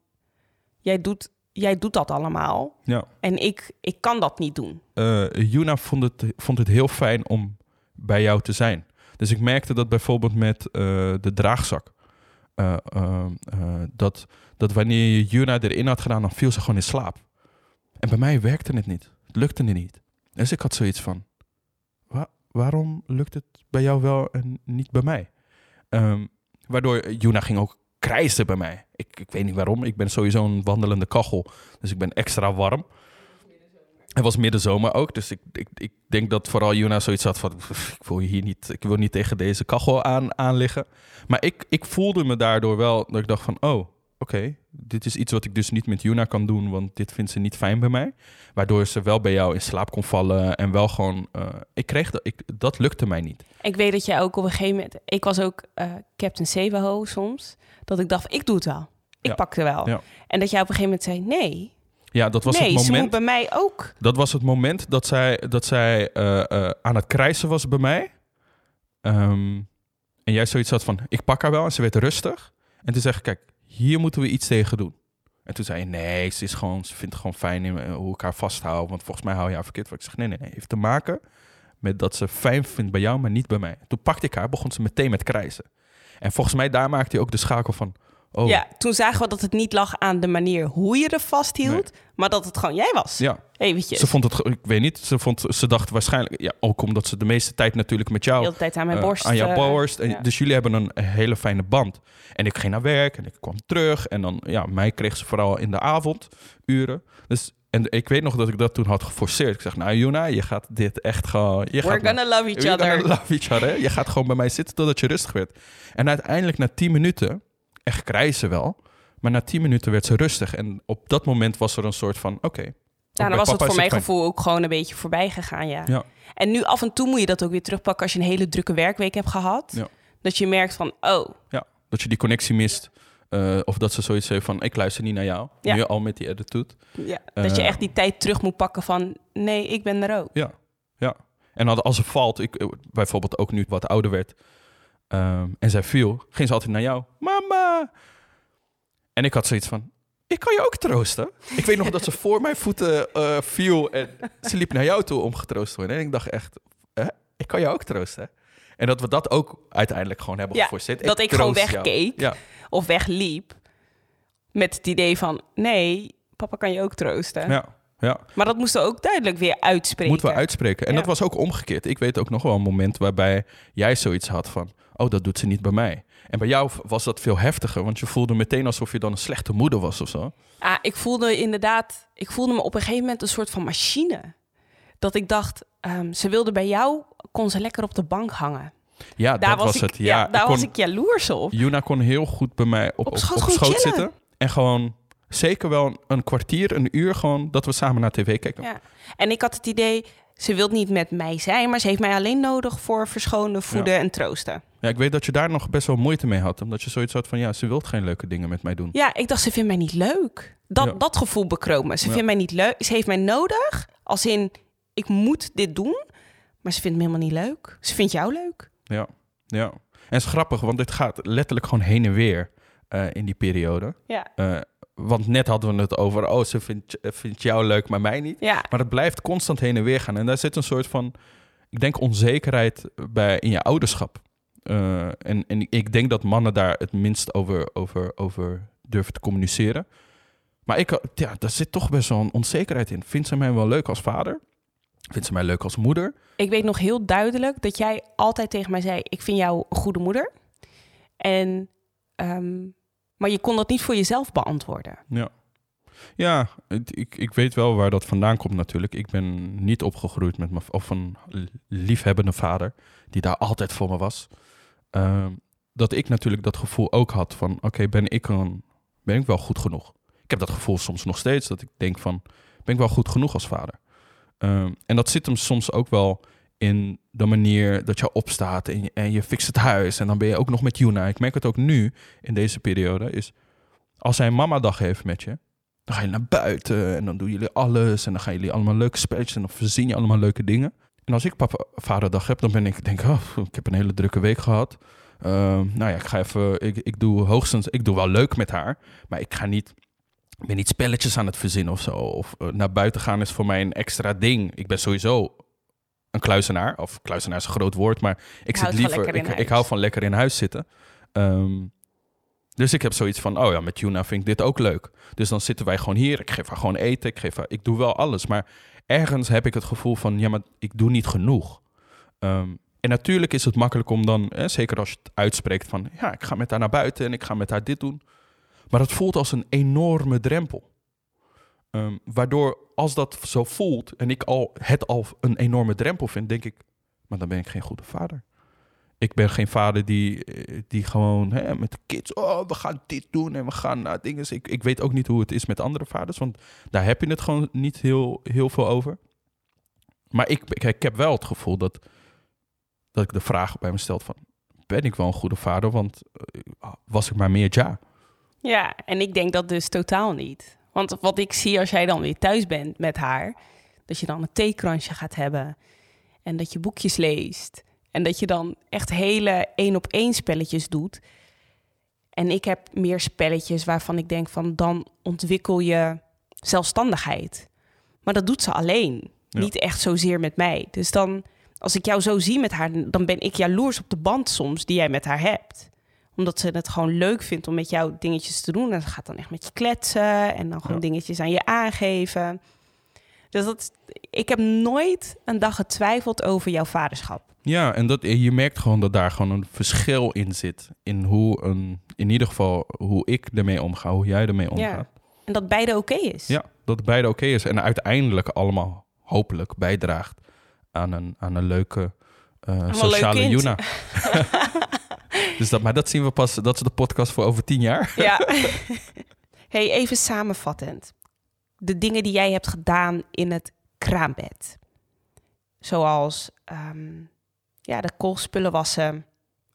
jij doet, jij doet dat allemaal. Ja. En ik, ik kan dat niet doen. eh Juna vond het, vond het heel fijn om bij jou te zijn. Dus ik merkte dat bijvoorbeeld met eh, de draagzak. eh, eh, dat, dat wanneer je Juna erin had gedaan, dan viel ze gewoon in slaap. En bij mij werkte het niet. Het lukte het niet. Dus ik had zoiets van, "Wa- waarom lukt het bij jou wel en niet bij mij? Ehm, waardoor Juna ging ook krijsen bij mij. Ik, ik weet niet waarom. Ik ben sowieso een wandelende kachel. Dus ik ben extra warm. Het was middenzomer ook, dus ik, ik, ik denk dat vooral Juna zoiets had van... ik wil hier niet, ik wil niet tegen deze kachel aan, aan liggen. Maar ik, ik voelde me daardoor wel dat ik dacht van... oh, oké, dit is iets wat ik dus niet met Juna kan doen... want dit vindt ze niet fijn bij mij. Waardoor ze wel bij jou in slaap kon vallen en wel gewoon... eh, ik kreeg dat, ik, dat lukte mij niet. Ik weet dat jij ook op een gegeven moment... Ik was ook eh, Captain Sevaho soms. Dat ik dacht, ik doe het wel. Ik Ja. pak het wel. Ja. En dat jij op een gegeven moment zei, nee. Ja, dat was nee, het moment... bij mij ook. Dat was het moment dat zij, dat zij eh, eh, aan het krijsen was bij mij. Ehm, en jij zoiets had van, ik pak haar wel. En ze werd rustig. En toen zeg ik, kijk, hier moeten we iets tegen doen. En toen zei je, nee, ze, is gewoon, ze vindt het gewoon fijn in, eh, hoe ik haar vasthoud. Want volgens mij hou je haar verkeerd. Ik zeg, nee, nee, nee. heeft te maken met dat ze fijn vindt bij jou, maar niet bij mij. Toen pakte ik haar, begon ze meteen met krijsen. En volgens mij daar maakte hij ook de schakel van, oh, Ja, toen zagen we dat het niet lag aan de manier hoe je er vasthield. Maar dat het gewoon jij was. ja. Eventjes. Ze vond het, ik weet niet, ze, vond, ze dacht waarschijnlijk, ja, ook omdat ze de meeste tijd natuurlijk met jou de hele tijd aan mijn eh, borst. aan jouw eh, borst. En, ja. Dus jullie hebben een hele fijne band. En ik ging naar werk en ik kwam terug. En dan, ja, mij kreeg ze vooral in de avonduren. Dus, en ik weet nog dat ik dat toen had geforceerd. Ik zeg, nou Juna, je gaat dit echt gewoon... Je We're gaat gonna love each We're other. gonna love each other. Je gaat gewoon bij mij zitten totdat je rustig werd. En uiteindelijk na tien minuten, echt krijsen wel... Maar na tien minuten werd ze rustig. En op dat moment was er een soort van, oké. ook Ja, dan was het voor mijn fijn. gevoel ook gewoon een beetje voorbij gegaan, ja. Ja. En nu af en toe moet je dat ook weer terugpakken als je een hele drukke werkweek hebt gehad. Ja. Dat je merkt van, oh, Ja, dat je die connectie mist. Eh, of dat ze zoiets heeft van, ik luister niet naar jou. Ja. Nu al met die attitude. ja, dat je Eh. echt die tijd terug moet pakken van, nee, ik ben er ook. Ja, ja. En als ze valt, ik eh, bijvoorbeeld ook nu wat ouder werd... ehm, en zij viel, ging ze altijd naar jou. En ik had zoiets van, ik kan je ook troosten. Ik weet nog dat ze voor mijn voeten eh, viel en ze liep naar jou toe om getroost te worden. En ik dacht echt, ik kan je ook troosten. En dat we dat ook uiteindelijk gewoon hebben Ja, geforceerd. dat ik gewoon jou. wegkeek. Ja, Of wegliep met het idee van, nee, papa kan je ook troosten. ja, ja. Maar dat moesten we ook duidelijk weer uitspreken. Moeten we uitspreken. En Ja. dat was ook omgekeerd. Ik weet ook nog wel een moment waarbij jij zoiets had van... oh, dat doet ze niet bij mij. En bij jou was dat veel heftiger, want je voelde meteen alsof je dan een slechte moeder was of zo. Ah, ik voelde inderdaad, ik voelde me op een gegeven moment een soort van machine. Dat ik dacht, ehm, ze wilde bij jou, kon ze lekker op de bank hangen. Ja, Daar dat was, ik, het. ja, Ja, daar kon, was ik jaloers op. Juna kon heel goed bij mij op, Op schoot op zitten. En gewoon zeker wel een, een kwartier, een uur gewoon... dat we samen naar tv keken. Ja. En ik had het idee, ze wil niet met mij zijn, maar ze heeft mij alleen nodig voor verschonen, voeden en troosten. Ja, ik weet dat je daar nog best wel moeite mee had. Omdat je zoiets had van... ja, ze wil geen leuke dingen met mij doen. Ja, ik dacht, ze vindt mij niet leuk. Dat, Ja. dat gevoel bekroop me. Ze Ja. vindt mij niet leuk. Ze heeft mij nodig, als in, ik moet dit doen. Maar ze vindt me helemaal niet leuk. Ze vindt jou leuk. Ja, ja. En het is grappig, want dit gaat letterlijk gewoon heen en weer eh, in die periode. Ja. Eh, want net hadden we het over, oh, ze vindt, vindt jou leuk, maar mij niet. Ja, Maar het blijft constant heen en weer gaan. En daar zit een soort van, ik denk, onzekerheid bij in je ouderschap. Eh, en, en ik denk dat mannen daar het minst over, over, over durven te communiceren. Maar ik, ja, daar zit toch best wel een onzekerheid in. Vindt ze mij wel leuk als vader? Vindt ze mij leuk als moeder? ik weet nog heel duidelijk dat jij altijd tegen mij zei: Ik vind jou een goede moeder. En, ehm, maar je kon dat niet voor jezelf beantwoorden. Ja. Ja, ik, ik weet wel waar dat vandaan komt natuurlijk. Ik ben niet opgegroeid met mijn, of een liefhebbende vader die daar altijd voor me was. Ehm, dat ik natuurlijk dat gevoel ook had van, oké, ben ik een, ben ik wel goed genoeg? Ik heb dat gevoel soms nog steeds, dat ik denk van, ben ik wel goed genoeg als vader? Ehm, en dat zit hem soms ook wel in de manier dat je opstaat en je, en fixt het huis en dan ben je ook nog met Juna. Ik merk het ook nu in deze periode, is als hij een mama-dag heeft met je, dan ga je naar buiten en dan doen jullie alles. En dan gaan jullie allemaal leuke spelletjes en dan verzin je allemaal leuke dingen. En als ik papa vaderdag heb, dan ben ik, denk oh, ik heb een hele drukke week gehad. Ehm, nou ja, ik ga even, ik, ik doe hoogstens, ik doe wel leuk met haar. Maar ik ga niet, ik ben niet spelletjes aan het verzinnen of zo. Of eh, naar buiten gaan is voor mij een extra ding. Ik ben sowieso een kluizenaar. Of kluizenaar is een groot woord, maar ik zit liever, ik, ik hou van lekker in huis zitten. Ehm, dus ik heb zoiets van, oh ja, met Juna vind ik dit ook leuk. Dus dan zitten wij gewoon hier. Ik geef haar gewoon eten. Ik, geef haar, ik doe wel alles. Maar ergens heb ik het gevoel van, ja, maar ik doe niet genoeg. Ehm, en natuurlijk is het makkelijk om dan, hè, zeker als je het uitspreekt van, ja, ik ga met haar naar buiten en ik ga met haar dit doen. Maar dat voelt als een enorme drempel. Ehm, waardoor als dat zo voelt en ik al, het al een enorme drempel vind, denk ik, maar dan ben ik geen goede vader. Ik ben geen vader die, eh, die gewoon hè, met de kids, oh, we gaan dit doen en we gaan naar dingen. Ik, ik weet ook niet hoe het is met andere vaders, want daar heb je het gewoon niet heel, heel veel over. Maar ik, ik, ik heb wel het gevoel dat, dat ik de vraag bij me stel van, ben ik wel een goede vader? Want eh, was ik maar meer ja. Ja, en ik denk dat dus totaal niet. Want wat ik zie als jij dan weer thuis bent met haar, dat je dan een theekransje gaat hebben en dat je boekjes leest en dat je dan echt hele één op één spelletjes doet. En ik heb meer spelletjes waarvan ik denk van dan ontwikkel je zelfstandigheid. Maar dat doet ze alleen, Ja. niet echt zozeer met mij. Dus dan, als ik jou zo zie met haar, dan ben ik jaloers op de band soms die jij met haar hebt omdat ze het gewoon leuk vindt om met jou dingetjes te doen. En ze gaat dan echt met je kletsen en dan gewoon Ja. dingetjes aan je aangeven. Dus dat, ik heb nooit een dag getwijfeld over jouw vaderschap. Ja, en dat, je merkt gewoon dat daar gewoon een verschil in zit. In hoe een, in ieder geval hoe ik ermee omga, hoe jij ermee omgaat. En dat beide oké is. Ja, dat beide oké is. En uiteindelijk allemaal hopelijk bijdraagt aan een, aan een leuke eh, sociale. Juna. dus dat, maar dat zien we pas, dat is de podcast voor over tien jaar. Ja. hey, even samenvattend. De dingen die jij hebt gedaan in het kraambed. Zoals ehm, ja, de koolspullen wassen,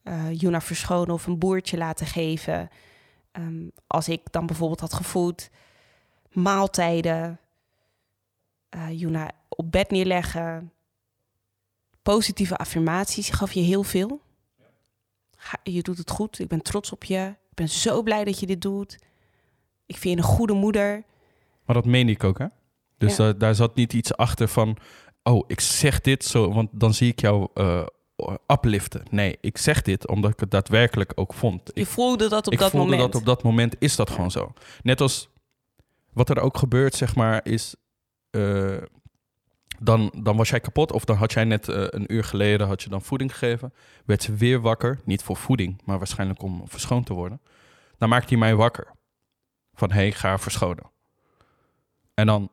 eh Juna verschonen of een boertje laten geven. Ehm, als ik dan bijvoorbeeld had gevoed, maaltijden, eh Juna op bed neerleggen, positieve affirmaties gaf je heel veel. Je doet het goed, ik ben trots op je, ik ben zo blij dat je dit doet. Ik vind je een goede moeder. Maar dat meen ik ook, hè? Dus Ja. daar, daar zat niet iets achter van... oh, ik zeg dit zo, want dan zie ik jou eh upliften. Nee, ik zeg dit omdat ik het daadwerkelijk ook vond. Je Ik, voelde dat op ik dat voelde moment. dat op dat moment is dat gewoon zo. Net als wat er ook gebeurt, zeg maar, is... eh, dan, dan was jij kapot of dan had jij net eh, een uur geleden had je dan voeding gegeven. Werd ze weer wakker, niet voor voeding, maar waarschijnlijk om verschoond te worden. Dan maakt hij mij wakker. Van, hé, hey, ga verschonen. En dan,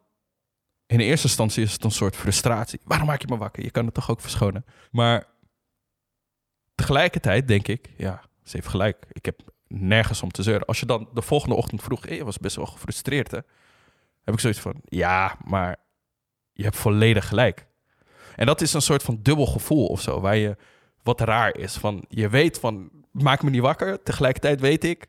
in de eerste instantie is het een soort frustratie. Waarom maak je me wakker? Je kan het toch ook verschonen? Maar tegelijkertijd denk ik, ja, ze heeft gelijk. Ik heb nergens om te zeuren. Als je dan de volgende ochtend vroeg, hey, je was best wel gefrustreerd, hè? Heb ik zoiets van, ja, maar je hebt volledig gelijk. En dat is een soort van dubbel gevoel of zo, waar je wat raar is. Van, je weet van, maak me niet wakker. Tegelijkertijd weet ik,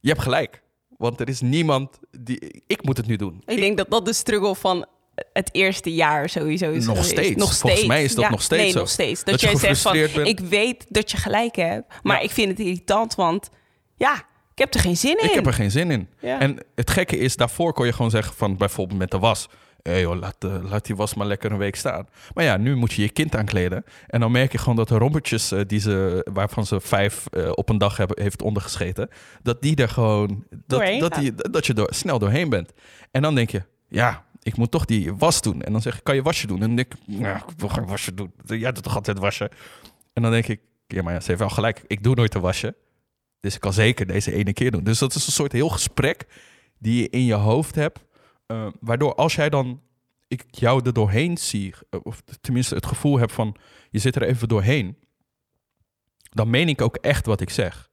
je hebt gelijk. Want er is niemand die, ik moet het nu doen. Ik denk dat dat de struggle van het eerste jaar sowieso is Nog geweest. steeds. Nog Volgens steeds. mij is dat Ja, nog steeds nee, zo. nog steeds. Dat, Dat je jij zegt van, bent. ik weet dat je gelijk hebt, maar Ja. ik vind het irritant, want ja, ik heb er geen zin in. Ik heb er geen zin in. Ja. En het gekke is, daarvoor kon je gewoon zeggen van bijvoorbeeld met de was. Hé joh, laat, eh, laat die was maar lekker een week staan. Maar ja, nu moet je je kind aankleden. En dan merk je gewoon dat de rompertjes eh, die ze, waarvan ze vijf eh, op een dag hebben, heeft ondergescheten. Dat die er gewoon, dat, Doorheen dat, die, dat je door, snel doorheen bent. En dan denk je, ja, ik moet toch die was doen. En dan zeg ik, kan je wasje doen? En dan denk ik, ja, ik wil geen wasje doen. Jij doet toch altijd wasje? En dan denk ik, ja, maar ja, ze heeft wel gelijk. Ik doe nooit een wasje. Dus ik kan zeker deze ene keer doen. Dus dat is een soort heel gesprek die je in je hoofd hebt. Eh, waardoor als jij dan ik jou er doorheen zie, eh, of tenminste het gevoel heb van je zit er even doorheen, dan meen ik ook echt wat ik zeg.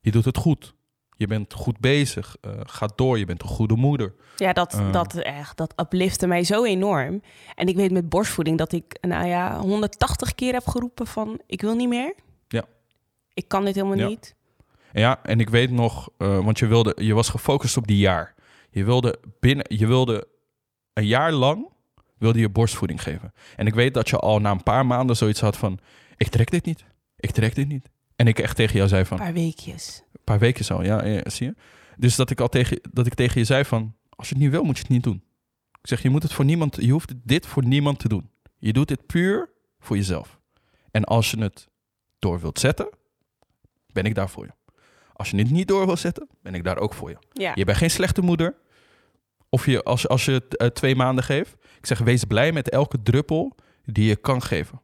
Je doet het goed. Je bent goed bezig. eh ga door. Je bent een goede moeder. Ja, dat, dat, echt, dat uplifte mij zo enorm. En ik weet met borstvoeding dat ik, nou ja, 180 keer heb geroepen van... ik wil niet meer. Ja. Ik kan dit helemaal Ja. niet. Ja, en ik weet nog, want je, wilde, je was gefocust op die jaar. Je wilde, binnen, je wilde een jaar lang wilde je borstvoeding geven. En ik weet dat je al na een paar maanden zoiets had van... ik trek dit niet. Ik trek dit niet. En ik echt tegen jou zei van... Een paar weekjes. Een paar zo, ja, ja, zie je. Dus dat ik al tegen, dat ik tegen je zei van... als je het niet wil, moet je het niet doen. Ik zeg, je moet het voor niemand... je hoeft dit voor niemand te doen. Je doet dit puur voor jezelf. En als je het door wilt zetten, ben ik daar voor je. Als je het niet door wilt zetten, ben ik daar ook voor je. Ja. Je bent geen slechte moeder. Of je, als, je- als je het eh, twee maanden geeft. Ik zeg, wees blij met elke druppel die je kan geven.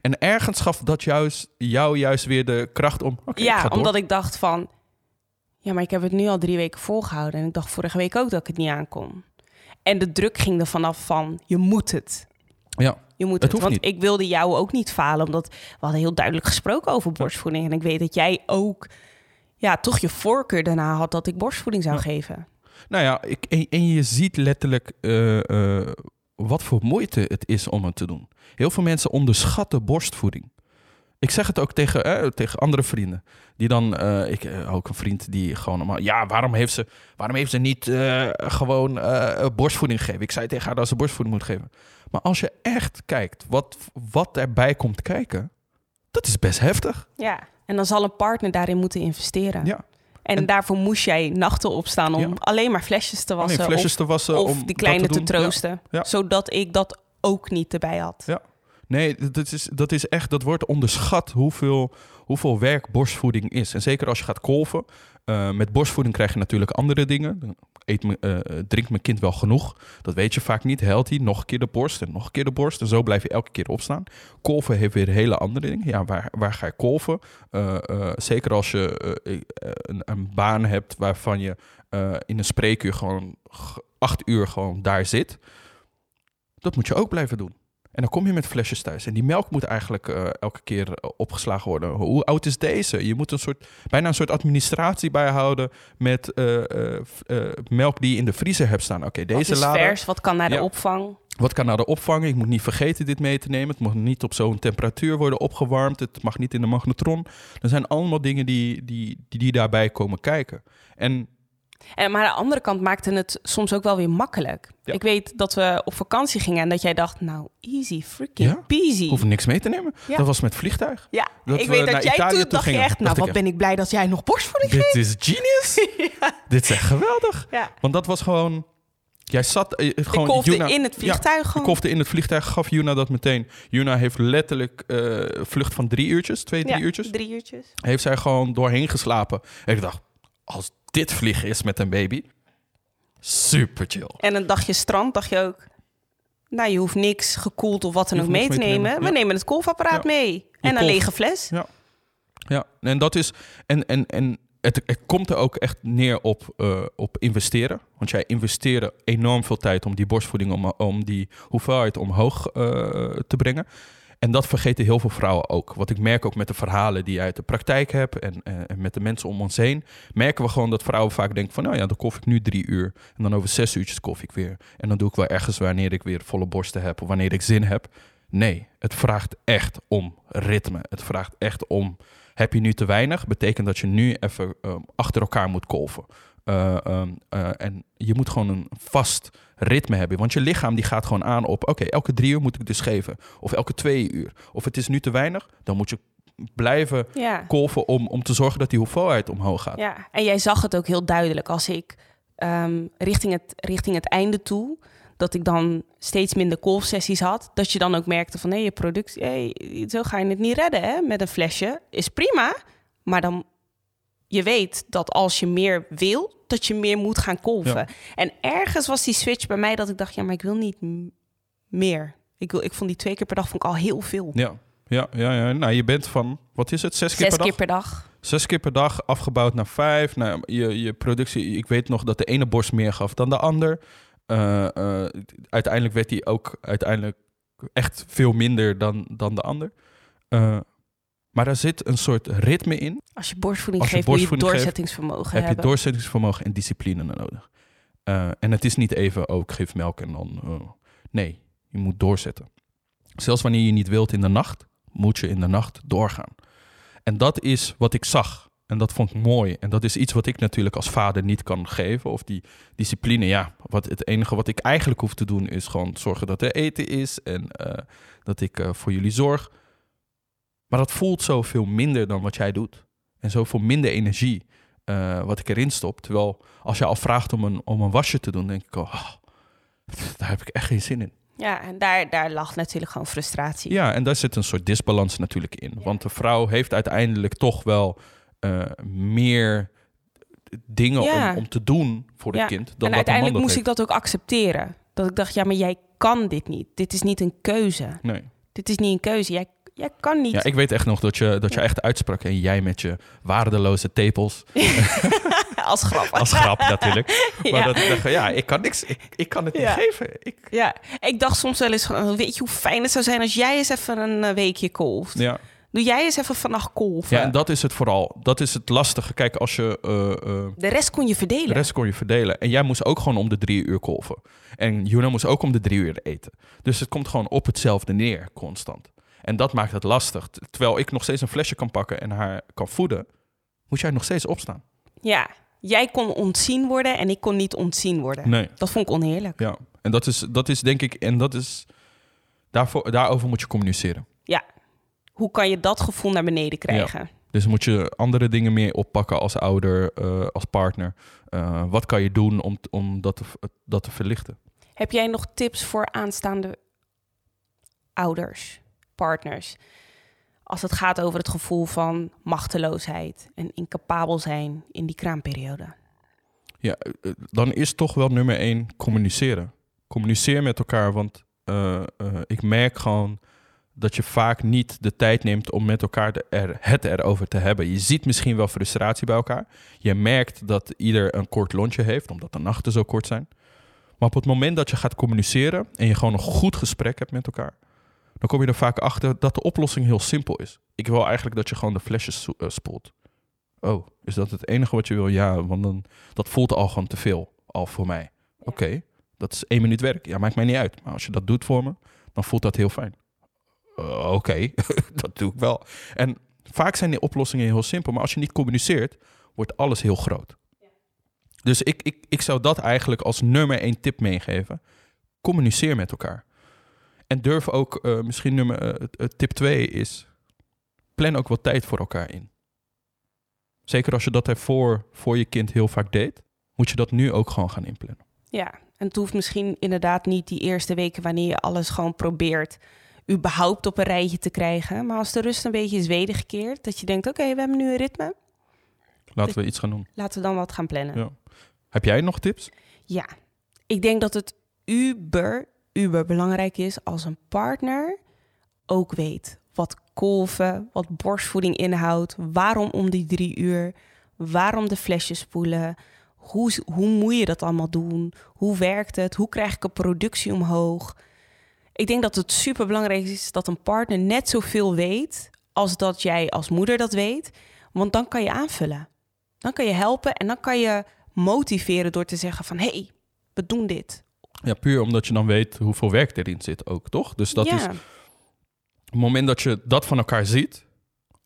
En ergens gaf dat juist, jou juist weer de kracht om... ik ja, door. omdat ik dacht van... Ja, maar ik heb het nu al drie weken volgehouden. En ik dacht vorige week ook dat ik het niet aankon. En de druk ging er vanaf van, je moet het. Ja, Je moet Het Want niet. ik wilde jou ook niet falen, omdat we hadden heel duidelijk gesproken over borstvoeding. En ik weet dat jij ook ja, toch je voorkeur daarna had dat ik borstvoeding zou Ja. geven. Nou ja, ik, en, en je ziet letterlijk eh, eh, wat voor moeite het is om het te doen. Heel veel mensen onderschatten borstvoeding. Ik zeg het ook tegen, eh, tegen andere vrienden. Die dan, ik eh, ook een vriend die gewoon, allemaal, ja, waarom heeft ze, waarom heeft ze niet gewoon borstvoeding gegeven? Ik zei tegen haar dat ze borstvoeding moet geven. Maar als je echt kijkt wat, wat erbij komt kijken, dat is best heftig. Ja. En dan zal een partner daarin moeten investeren. Ja. En, En- daarvoor moest jij nachten opstaan om Ja. alleen maar flesjes te wassen. Te of, om die kleine te, troosten. Ja. Zodat ik dat ook niet erbij had. Ja. Nee, dat is, dat is echt, dat wordt onderschat hoeveel, hoeveel werk borstvoeding is. En zeker als je gaat kolven. eh, met borstvoeding krijg je natuurlijk andere dingen. Eet me, eh, drinkt mijn kind wel genoeg? Dat weet je vaak niet. Helt hij nog een keer de borst en nog een keer de borst. En zo blijf je elke keer opstaan. Kolven heeft weer hele andere dingen. Ja, waar, waar ga je kolven? Eh, eh, zeker als je eh, eh, een, een baan hebt waarvan je eh, in een spreekuur gewoon acht uur gewoon daar zit. Dat moet je ook blijven doen. En dan kom je met flesjes thuis. En die melk moet eigenlijk eh, elke keer eh, opgeslagen worden. Hoe oud is deze? Je moet een soort, bijna een soort administratie bijhouden met eh, melk die je in de vriezer hebt staan. Oké, Wat deze is lader. vers? Wat kan naar de opvang? Wat kan naar de opvang? Ik moet niet vergeten dit mee te nemen. Het mag niet op zo'n temperatuur worden opgewarmd. Het mag niet in de magnetron. Er zijn allemaal dingen die, die, die, die daarbij komen kijken. En En, maar aan de andere kant maakte het soms ook wel weer makkelijk. Ja. Ik weet dat we op vakantie gingen en dat jij dacht, nou, easy, freaking Ja, peasy. ik hoef niks mee te nemen. Ja. Dat was met vliegtuig. Ja, Dat ik we weet dat jij Italië toen toe dacht je echt, nou, ik wat ben ik blij dat jij nog borstvoeding geeft. Dit is genius. Dit is echt geweldig. Want dat was gewoon... Jij zat eh, Ik gewoon... Juna- in het vliegtuig Ja, kolfde in het vliegtuig, gaf Juna dat meteen. Juna heeft letterlijk eh vlucht van drie uurtjes, twee, drie Ja, uurtjes. drie uurtjes. Heeft zij gewoon doorheen geslapen. En ik dacht, als dit vliegen is met een baby, super chill. En een dagje strand dacht je ook... Nou, je hoeft niks gekoeld of wat dan ook mee te niks mee te nemen. nemen. We nemen het kolfapparaat Ja. mee. En een kolf. lege fles. Ja, en dat is. En, en, en het, het komt er ook echt neer op, eh, op investeren. Want jij investeert enorm veel tijd om die borstvoeding, om, om die hoeveelheid omhoog eh, te brengen. En dat vergeten heel veel vrouwen ook. Wat ik merk ook met de verhalen die je uit de praktijk heb en, en met de mensen om ons heen, merken we gewoon dat vrouwen vaak denken van, nou ja, dan kof ik nu drie uur en dan over zes uurtjes kof ik weer. En dan doe ik wel ergens wanneer ik weer volle borsten heb of wanneer ik zin heb. Nee, het vraagt echt om ritme. Het vraagt echt om, heb je nu te weinig? Betekent dat je nu even eh, achter elkaar moet kolven. Eh, ehm, eh, en je moet gewoon een vast ritme hebben. Want je lichaam die gaat gewoon aan op... oké, elke drie uur moet ik dus geven. Of elke twee uur. Of het is nu te weinig, dan moet je blijven Ja. kolven... om, om te zorgen dat die hoeveelheid omhoog gaat. ja, en jij zag het ook heel duidelijk als ik ehm, richting, het, richting het einde toe, dat ik dan steeds minder kolfsessies had, dat je dan ook merkte van nee, je productie, hey, zo ga je het niet redden hè, met een flesje. Is prima, maar dan je weet dat als je meer wil, dat je meer moet gaan kolven. Ja. En ergens was die switch bij mij dat ik dacht, ja, maar ik wil niet meer. Ik, wil, ik vond die twee keer per dag vond ik al heel veel. Ja, ja, ja, ja. Nou, je bent van, wat is het, zes keer per dag? keer per dag. Zes keer per dag afgebouwd naar vijf. Nou, je, je productie, ik weet nog dat de ene borst meer gaf dan de ander. Eh, eh, uiteindelijk werd die ook uiteindelijk echt veel minder dan, dan de ander. Eh, maar daar zit een soort ritme in. Als je borstvoeding Als je geeft, moet je borstvoeding geeft, doorzettingsvermogen heb je doorzettingsvermogen en discipline nodig. Eh, en het is niet even, oh, ik geef melk en dan... oh. nee, je moet doorzetten. Zelfs wanneer je niet wilt in de nacht, moet je in de nacht doorgaan. En dat is wat ik zag. En dat vond ik mooi. En dat is iets wat ik natuurlijk als vader niet kan geven. Of die discipline, ja. Wat, het enige wat ik eigenlijk hoef te doen is gewoon zorgen dat er eten is. En eh, dat ik eh, voor jullie zorg. Maar dat voelt zoveel minder dan wat jij doet. En zoveel minder energie eh, wat ik erin stop. Terwijl als je al vraagt om een, om een wasje te doen, denk ik, oh, daar heb ik echt geen zin in. Ja, en daar, daar lag natuurlijk gewoon frustratie. Ja, en daar zit een soort disbalans natuurlijk in. Want de vrouw heeft uiteindelijk toch wel eh, meer dingen Ja. om, om te doen voor het Ja, kind. Dan en dat uiteindelijk moest ik dat ook accepteren. Dat ik dacht, ja, maar jij kan dit niet. Dit is niet een keuze. Nee. Dit is niet een keuze. Jij, jij kan niet. Ja, ik weet echt nog dat je, dat je echt uitsprak. En jij met je waardeloze tepels. Als grap. Als grap natuurlijk. Maar Ja. dat ik dacht, ja, ik kan niks. Ik, ik kan het Ja. niet geven. Ik, Ja, ik dacht soms wel eens, weet je hoe fijn het zou zijn als jij eens even een eh, weekje kolft. ja. Doe jij eens even vannacht kolven. ja, en dat is het vooral. Dat is het lastige. Kijk, als je... eh, eh, De rest kon je verdelen. De rest kon je verdelen. En jij moest ook gewoon om de drie uur kolven. En Juna moest ook om de drie uur eten. Dus het komt gewoon op hetzelfde neer, constant. En dat maakt het lastig. Terwijl ik nog steeds een flesje kan pakken en haar kan voeden, moet jij nog steeds opstaan. Ja, jij kon ontzien worden en ik kon niet ontzien worden. Nee. Dat vond ik oneerlijk. Ja. En dat is, dat is denk ik, en dat is, daarvoor, daarover moet je communiceren. Ja. Hoe kan je dat gevoel naar beneden krijgen? Dus moet je andere dingen meer oppakken als ouder, eh, als partner. Eh, wat kan je doen om, om dat, te, dat te verlichten? Heb jij nog tips voor aanstaande ouders, partners? Als het gaat over het gevoel van machteloosheid en incapabel zijn in die kraamperiode. Ja, eh, dan is toch wel nummer één communiceren. Communiceer met elkaar, want eh, eh, ik merk gewoon dat je vaak niet de tijd neemt om met elkaar er, het erover te hebben. Je ziet misschien wel frustratie bij elkaar. Je merkt dat ieder een kort lontje heeft, omdat de nachten zo kort zijn. Maar op het moment dat je gaat communiceren en je gewoon een goed gesprek hebt met elkaar, dan kom je er vaak achter dat de oplossing heel simpel is. Ik wil eigenlijk dat je gewoon de flesjes eh, spoelt. Oh, is dat het enige wat je wil? Ja, want dan, dat voelt al gewoon te veel, al voor mij. Oké, dat is één minuut werk. Ja, maakt mij niet uit. Maar als je dat doet voor me, dan voelt dat heel fijn. Uh, Oké, dat doe ik wel. En vaak zijn die oplossingen heel simpel, maar als je niet communiceert, wordt alles heel groot. Dus ik, ik, ik zou dat eigenlijk als nummer één tip meegeven. Communiceer met elkaar. En durf ook, eh, misschien nummer, eh, tip twee is, plan ook wat tijd voor elkaar in. Zeker als je dat ervoor voor je kind heel vaak deed, moet je dat nu ook gewoon gaan inplannen. Ja, en het hoeft misschien inderdaad niet die eerste weken wanneer je alles gewoon probeert überhaupt op een rijtje te krijgen. Maar als de rust een beetje is wedergekeerd, dat je denkt, oké, we hebben nu een ritme, Laten we iets gaan doen. laten we dan wat gaan plannen. Ja. Heb jij nog tips? Ja, ik denk dat het uber, uber belangrijk is als een partner ook weet wat kolven, wat borstvoeding inhoudt, waarom om die drie uur, waarom de flesjes spoelen, hoe, hoe moet je dat allemaal doen, hoe werkt het, hoe krijg ik een productie omhoog. Ik denk dat het super belangrijk is dat een partner net zoveel weet als dat jij als moeder dat weet, want dan kan je aanvullen. Dan kan je helpen en dan kan je motiveren door te zeggen van hé, hey, we doen dit. Ja, puur omdat je dan weet hoeveel werk erin zit ook, toch? Dus dat ja. is het moment dat je dat van elkaar ziet.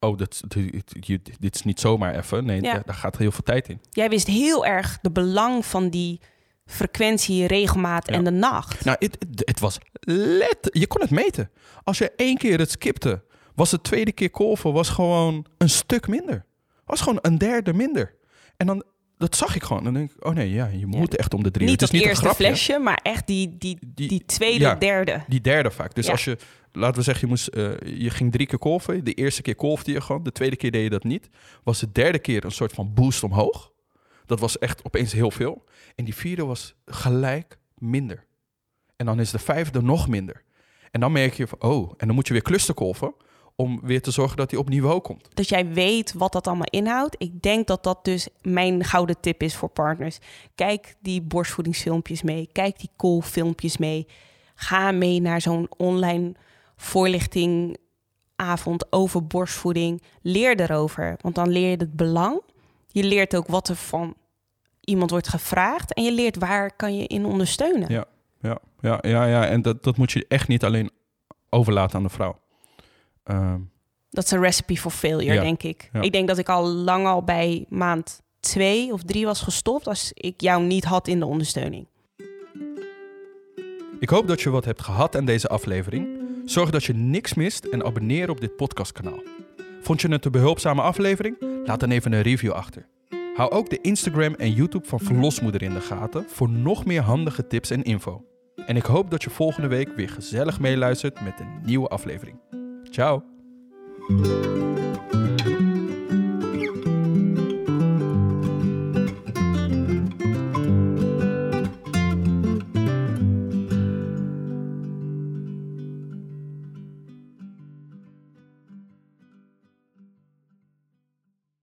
oh, dit, dit, dit- dit is niet zomaar even. Nee, Ja. daar, daar gaat heel veel tijd in. Jij wist heel erg de belang van die frequentie, regelmaat Ja. en de nacht. Nou, het was let. Je kon het meten. Als je één keer het skipte, was de tweede keer kolven was gewoon een stuk minder. Was gewoon een derde minder. En dan, dat zag ik gewoon. Dan denk ik, oh nee, ja, je moet echt om de drie. niet het dat is niet eerste een flesje, maar echt die, die, Die- die tweede, ja. derde. Die derde vaak. Dus Ja. als je, laten we zeggen, je, moest, eh, je ging drie keer kolven. De eerste keer kolfde je gewoon. De tweede keer deed je dat niet. Was de derde keer een soort van boost omhoog. Dat was echt opeens heel veel. En die vierde was gelijk minder. En dan is de vijfde nog minder. En dan merk je van, oh, en dan moet je weer clusterkolven om weer te zorgen dat hij op niveau komt. Dat jij weet wat dat allemaal inhoudt. Ik denk dat dat dus mijn gouden tip is voor partners. Kijk die borstvoedingsfilmpjes mee. Kijk die koolfilmpjes mee. Ga mee naar zo'n online voorlichtingavond over borstvoeding. Leer erover, want dan leer je het belang. Je leert ook wat er van iemand wordt gevraagd. En je leert waar kan je in ondersteunen. Ja. Ja, ja, ja, ja. en dat, dat moet je echt niet alleen overlaten aan de vrouw. Ehm, Dat is een recipe for failure, Ja, denk ik. ja. Ik denk dat ik al lang al bij maand twee of drie was gestopt als ik jou niet had in de ondersteuning. Ik hoop dat je wat hebt gehad aan deze aflevering. Zorg dat je niks mist en abonneer op dit podcastkanaal. Vond je het een behulpzame aflevering? Laat dan even een review achter. Hou ook de Instagram en YouTube van Verlosmoeder in de gaten voor nog meer handige tips en info. En ik hoop dat je volgende week weer gezellig meeluistert met een nieuwe aflevering. Tchau.